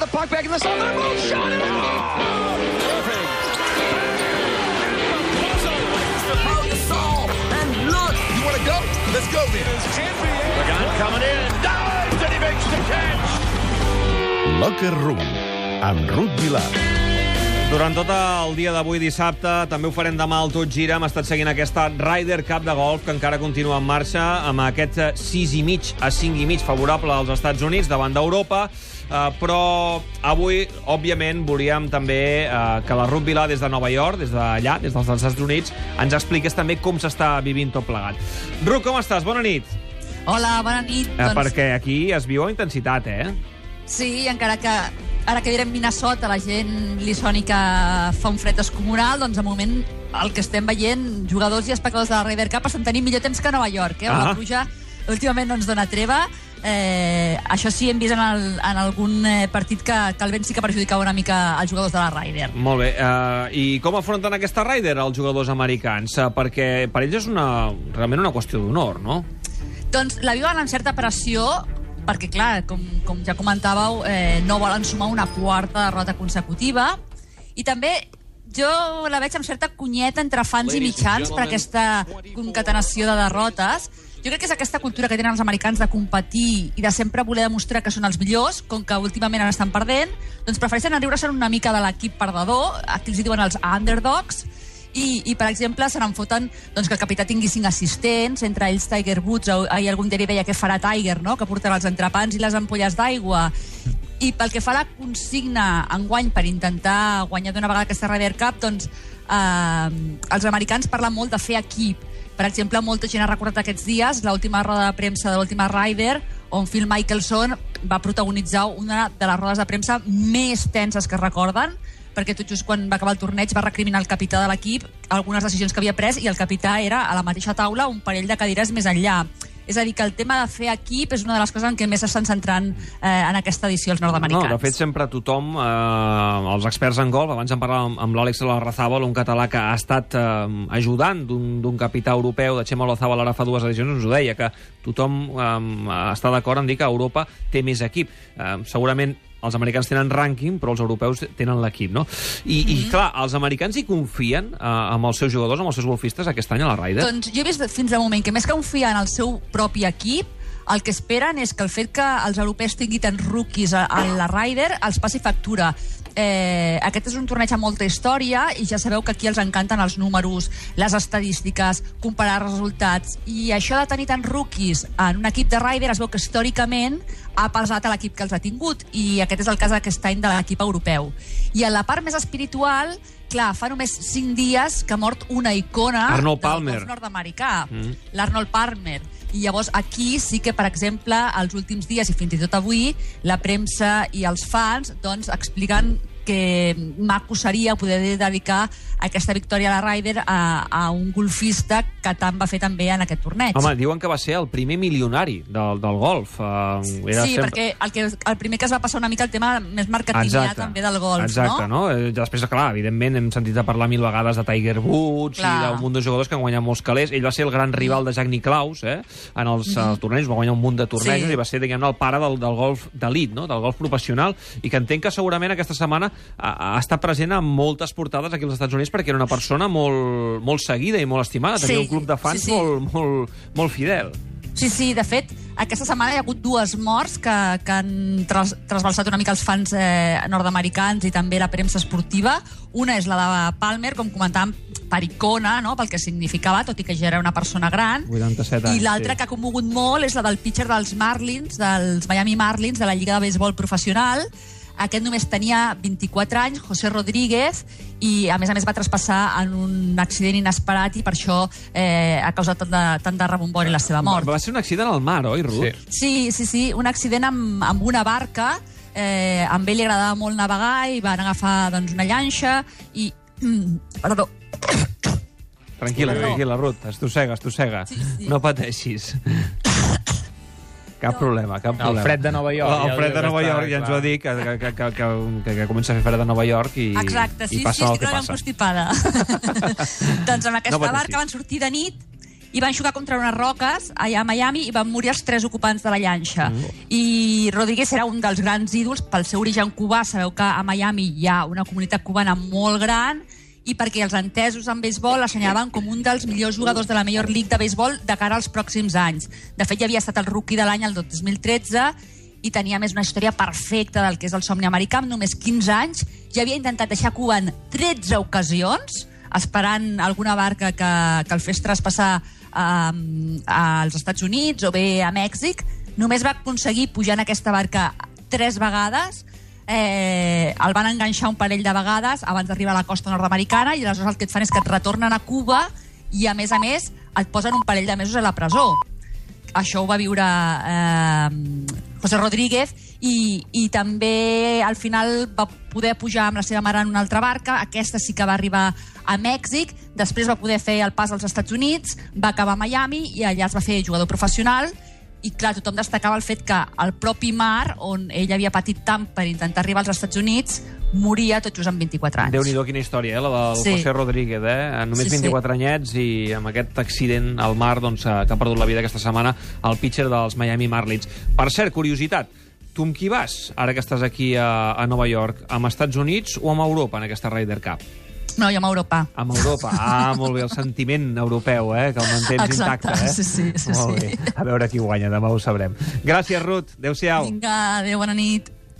the puck back in the zone. They're both shot it out. You want to go? Let's go then. Pagan coming in. Dives and he makes the catch. Locker Room, amb Ruth Vilar. Durant tot el dia d'avui dissabte, també ho farem demà al Tot Gira. Hem estat seguint aquesta Ryder Cup de golf que encara continua en marxa amb aquest 6 i mig a 5 i mig favorable als Estats Units davant d'Europa. Uh, però avui, òbviament, volíem també uh, que la Ruth Vilà des de Nova York, des d'allà, des dels Estats Units, ens expliqués també com s'està vivint tot plegat. Ruth, com estàs? Bona nit. Hola, bona nit. Uh, perquè aquí es viu amb intensitat, eh? Sí, encara que ara que direm Minnesota la gent li soni que fa un fred descomunal, doncs de moment el que estem veient, jugadors i espectadors de la Ryder Cup estan tenint millor temps que a Nova York, eh? Ah. La pluja últimament no ens dona treva. Eh, això sí, hem vist en, el, en algun eh, partit que, que el vent sí que perjudicava una mica als jugadors de la Ryder. Molt bé. Uh, I com afronten aquesta Ryder els jugadors americans? Uh, perquè per ells és una, realment una qüestió d'honor, no? Doncs la viuen amb certa pressió, perquè, clar, com, com ja comentàveu, eh, no volen sumar una quarta derrota consecutiva. I també jo la veig amb certa cunyeta entre fans i mitjans per aquesta concatenació de derrotes. Jo crec que és aquesta cultura que tenen els americans de competir i de sempre voler demostrar que són els millors, com que últimament en estan perdent, doncs prefereixen riure-se'n una mica de l'equip perdedor, aquí els diuen els underdogs, i, i per exemple, se n'en foten doncs, que el capità tingui cinc assistents, entre ells Tiger Woods, o, ahir algun diari deia què farà Tiger, no? que portarà els entrepans i les ampolles d'aigua. I pel que fa a la consigna enguany per intentar guanyar d'una vegada aquesta Ryder Cup, doncs eh, els americans parlen molt de fer equip. Per exemple, molta gent ha recordat aquests dies l'última roda de premsa de l'última Ryder, on Phil Mickelson va protagonitzar una de les rodes de premsa més tenses que recorden, perquè tot just quan va acabar el torneig va recriminar el capità de l'equip algunes decisions que havia pres i el capità era a la mateixa taula un parell de cadires més enllà. És a dir, que el tema de fer equip és una de les coses en què més s'estan centrant eh, en aquesta edició els nord-americans. No, de fet, sempre tothom, eh, els experts en golf, abans en parlàvem amb, amb l'Àlex Larrazábal, un català que ha estat eh, ajudant d'un capità europeu, de Xema Lozabal, ara fa dues edicions, ens ho deia, que tothom eh, està d'acord en dir que Europa té més equip. Eh, segurament els americans tenen rànquing, però els europeus tenen l'equip, no? I, I, clar, els americans hi confien eh, amb els seus jugadors, amb els seus golfistes, aquest any a la Ryder? Doncs jo he vist fins al moment que més que confiar en el seu propi equip, el que esperen és que el fet que els europeus tinguin tants rookies a, a la Ryder els passi factura. Eh, aquest és un torneig amb molta història i ja sabeu que aquí els encanten els números, les estadístiques, comparar resultats i això de tenir tants rookies en un equip de Ryder es veu que històricament ha pesat a l'equip que els ha tingut i aquest és el cas d'aquest any de l'equip europeu. I en la part més espiritual, clar, fa només 5 dies que ha mort una icona Arnold del Palmer. nord-americà, Mm. l'Arnold Palmer. I llavors aquí sí que, per exemple, els últims dies i fins i tot avui, la premsa i els fans doncs, expliquen que maco seria poder dedicar aquesta victòria a la Ryder a, a un golfista que tant va fer també en aquest torneig. Home, diuen que va ser el primer milionari del, del golf. Uh, sí, perquè el, que, el primer que es va passar una mica el tema més marketingià també del golf, Exacte, no? no? Eh, Després, clar, evidentment, hem sentit a parlar mil vegades de Tiger Woods Clar. i d'un munt de jugadors que han guanyat molts calés. Ell va ser el gran rival de Jack Nicklaus, eh? En els mm -hmm. tornejos, va guanyar un munt de tornejos Sí. i va ser, diguem-ne, el pare del, del golf d'elit, no? Del golf professional, i que entenc que segurament aquesta setmana ha, ha estat present en moltes portades aquí als Estats Units perquè era una persona molt, molt seguida i molt estimada. Tenia Sí, un club de fans sí, sí. molt, molt, molt fidel. Sí, sí, de fet, aquesta setmana hi ha hagut dues morts que, que han tras, trasbalsat una mica els fans eh, nord-americans i també la premsa esportiva. Una és la de Palmer, com comentàvem, per icona, no? pel que significava, tot i que ja era una persona gran. 87 anys, I l'altra sí. que ha commogut molt és la del pitcher dels Marlins, dels Miami Marlins, de la Lliga de Béisbol Professional. Aquest només tenia 24 anys, José Rodríguez, i a més a més va traspassar en un accident inesperat i per això eh, ha causat tant de, tant de rebombori la seva mort. Va, va ser un accident al mar, oi, Ruth? Sí, Sí. sí, sí, un accident amb, amb una barca. Eh, amb ell li agradava molt navegar i van agafar doncs, una llanxa i... Mm, perdó. Tranquil·la, tranquil·la, Ruth. Estossega, estossega. Sí, sí. No pateixis. Cap problema, cap El problema. fred de Nova York, El, ja fred de Nova York, ja ens ho ha dit, que, que, que, que, que, que, comença a fer fred de Nova York i, Exacte, sí, i passa sí, el que passa. constipada. doncs amb aquesta No barca van sortir de nit i van xocar contra unes roques allà a Miami i van morir els tres ocupants de la llanxa. Mm. I Rodríguez era un dels grans ídols pel seu origen cubà. Sabeu que a Miami hi ha una comunitat cubana molt gran i perquè els entesos en béisbol l'assenyaven com un dels millors jugadors de la Major League de béisbol de cara als pròxims anys. De fet, ja havia estat el rookie de l'any el 2013 i tenia més una història perfecta del que és el somni americà, amb només 15 anys. Ja havia intentat deixar Cuba en 13 ocasions, esperant alguna barca que, que el fes traspassar um, als Estats Units o bé a Mèxic. Només va aconseguir pujar en aquesta barca tres vegades, eh, el van enganxar un parell de vegades abans d'arribar a la costa nord-americana i aleshores el que et fan és que et retornen a Cuba i, a més a més, et posen un parell de mesos a la presó. Això ho va viure eh, José Rodríguez i, i també al final va poder pujar amb la seva mare en una altra barca, aquesta sí que va arribar a Mèxic, després va poder fer el pas als Estats Units, va acabar a Miami i allà es va fer jugador professional i clar, tothom destacava el fet que el propi mar, on ell havia patit tant per intentar arribar als Estats Units, moria tot just amb 24 anys. Déu-n'hi-do, quina història, eh, la del Sí. José Rodríguez, eh? Només Sí, sí. 24 anyets i amb aquest accident al mar doncs, eh, que ha perdut la vida aquesta setmana el pitcher dels Miami Marlins. Per cert, curiositat, tu amb qui vas, ara que estàs aquí a, a Nova York? Amb Estats Units o amb Europa en aquesta Ryder Cup? No, jo amb Europa. Amb Europa. Ah, molt bé, el sentiment europeu, eh? Que el mantens Exacte, intacte, eh? sí, sí, sí, molt sí. bé. A veure qui guanya, demà ho sabrem. Gràcies, Ruth. Adéu-siau. Vinga, adéu, bona nit.